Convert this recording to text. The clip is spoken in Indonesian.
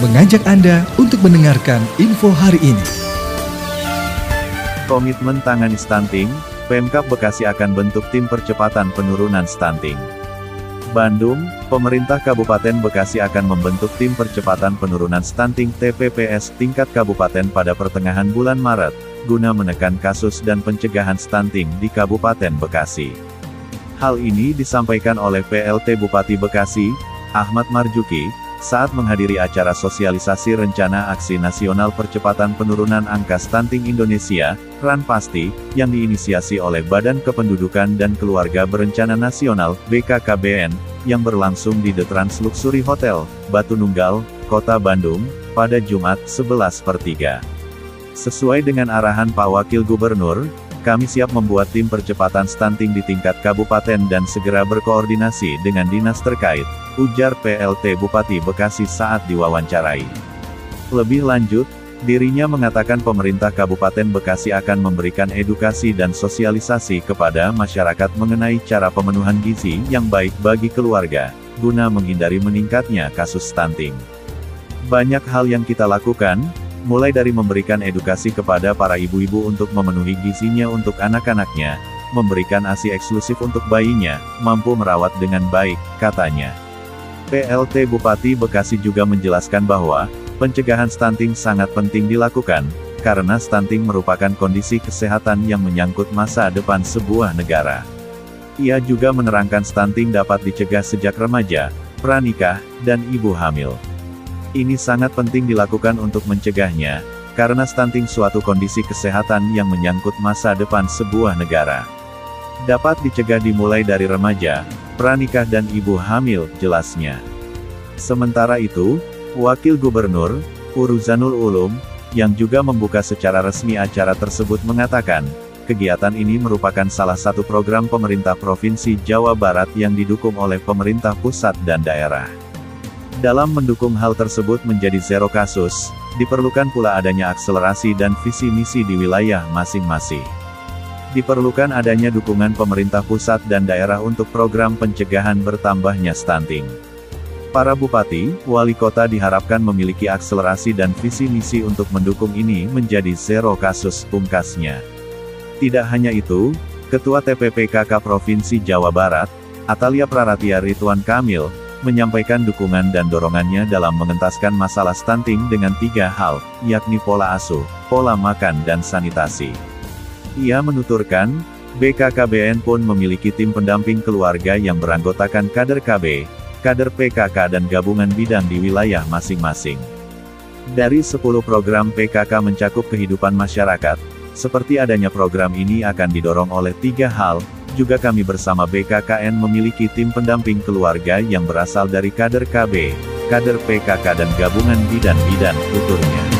mengajak Anda untuk mendengarkan info hari ini. Komitmen tangani stunting, Pemkap Bekasi akan bentuk tim percepatan penurunan stunting. Bandung, pemerintah Kabupaten Bekasi akan membentuk tim percepatan penurunan stunting TPPS tingkat kabupaten pada pertengahan bulan Maret, guna menekan kasus dan pencegahan stunting di Kabupaten Bekasi. Hal ini disampaikan oleh PLT Bupati Bekasi, Ahmad Marjuki, saat menghadiri acara sosialisasi Rencana Aksi Nasional Percepatan Penurunan Angka Stunting Indonesia, RAN Pasti, yang diinisiasi oleh Badan Kependudukan dan Keluarga Berencana Nasional, BKKBN, yang berlangsung di The Trans Luxury Hotel, Batu Nunggal, Kota Bandung, pada Jumat 11 per 3. Sesuai dengan arahan Pak Wakil Gubernur, kami siap membuat tim percepatan stunting di tingkat kabupaten dan segera berkoordinasi dengan dinas terkait, ujar PLT Bupati Bekasi saat diwawancarai. Lebih lanjut, dirinya mengatakan pemerintah Kabupaten Bekasi akan memberikan edukasi dan sosialisasi kepada masyarakat mengenai cara pemenuhan gizi yang baik bagi keluarga, guna menghindari meningkatnya kasus stunting. Banyak hal yang kita lakukan, mulai dari memberikan edukasi kepada para ibu-ibu untuk memenuhi gizinya untuk anak-anaknya, memberikan ASI eksklusif untuk bayinya, mampu merawat dengan baik, katanya. PLT Bupati Bekasi juga menjelaskan bahwa, pencegahan stunting sangat penting dilakukan, karena stunting merupakan kondisi kesehatan yang menyangkut masa depan sebuah negara. Ia juga menerangkan stunting dapat dicegah sejak remaja, pranikah, dan ibu hamil. Ini sangat penting dilakukan untuk mencegahnya, karena stunting suatu kondisi kesehatan yang menyangkut masa depan sebuah negara. Dapat dicegah dimulai dari remaja, pranikah dan ibu hamil, jelasnya. Sementara itu, Wakil Gubernur, Uruzanul Ulum, yang juga membuka secara resmi acara tersebut mengatakan, kegiatan ini merupakan salah satu program pemerintah Provinsi Jawa Barat yang didukung oleh pemerintah pusat dan daerah. Dalam mendukung hal tersebut menjadi zero kasus, diperlukan pula adanya akselerasi dan visi misi di wilayah masing-masing. Diperlukan adanya dukungan pemerintah pusat dan daerah untuk program pencegahan bertambahnya stunting. Para bupati, wali kota diharapkan memiliki akselerasi dan visi misi untuk mendukung ini menjadi zero kasus pungkasnya. Tidak hanya itu, Ketua TPPKK Provinsi Jawa Barat, Atalia Praratia Ridwan Kamil, menyampaikan dukungan dan dorongannya dalam mengentaskan masalah stunting dengan tiga hal, yakni pola asuh, pola makan dan sanitasi. Ia menuturkan, BKKBN pun memiliki tim pendamping keluarga yang beranggotakan kader KB, kader PKK dan gabungan bidang di wilayah masing-masing. Dari 10 program PKK mencakup kehidupan masyarakat, seperti adanya program ini akan didorong oleh tiga hal, juga kami bersama BKKN memiliki tim pendamping keluarga yang berasal dari kader KB, kader PKK dan gabungan bidan-bidan, tuturnya.